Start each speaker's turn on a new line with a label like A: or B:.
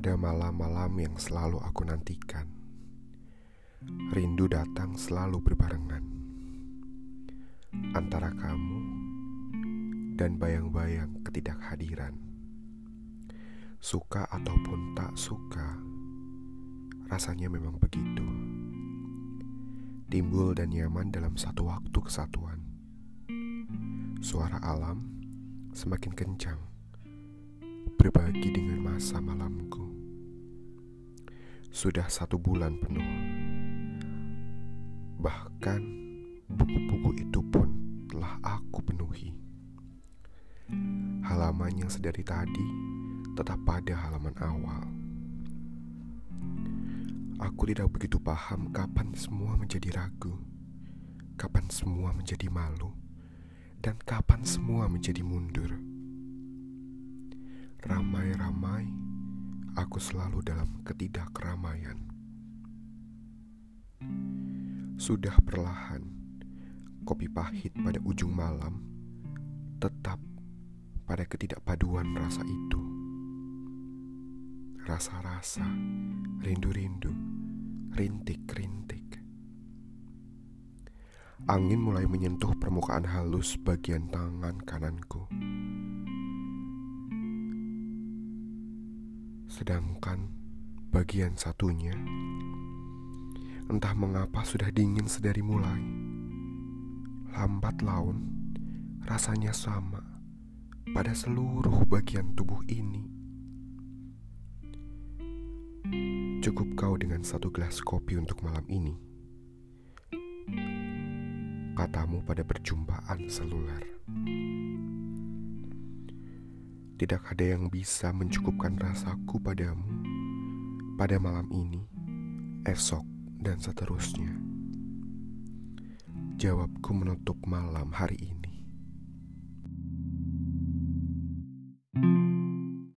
A: Ada malam-malam yang selalu aku nantikan. Rindu datang selalu berbarengan antara kamu dan bayang-bayang ketidakhadiran. Suka ataupun tak suka, rasanya memang begitu. Timbul dan nyaman dalam satu waktu kesatuan. Suara alam semakin kencang berbagi dengan masa. Sudah satu bulan penuh. Bahkan buku-buku itu pun telah aku penuhi. Halaman yang sedari tadi tetap pada halaman awal. Aku tidak begitu paham kapan semua menjadi ragu, kapan semua menjadi malu, dan kapan semua menjadi mundur. Ramai-ramai, aku selalu dalam ketidakramaian. Sudah perlahan, kopi pahit pada ujung malam tetap pada ketidakpaduan rasa itu. Rasa-rasa, rindu-rindu, rintik-rintik. Angin mulai menyentuh permukaan halus bagian tangan kananku. Sedangkan bagian satunya entah mengapa sudah dingin sedari mulai. Lambat laun rasanya sama pada seluruh bagian tubuh ini. Cukup kau dengan satu gelas kopi untuk malam ini. Katamu pada perjumpaan seluler. Tidak ada yang bisa mencukupkan rasaku padamu pada malam ini, esok, dan seterusnya. Jawabku menutup malam hari ini.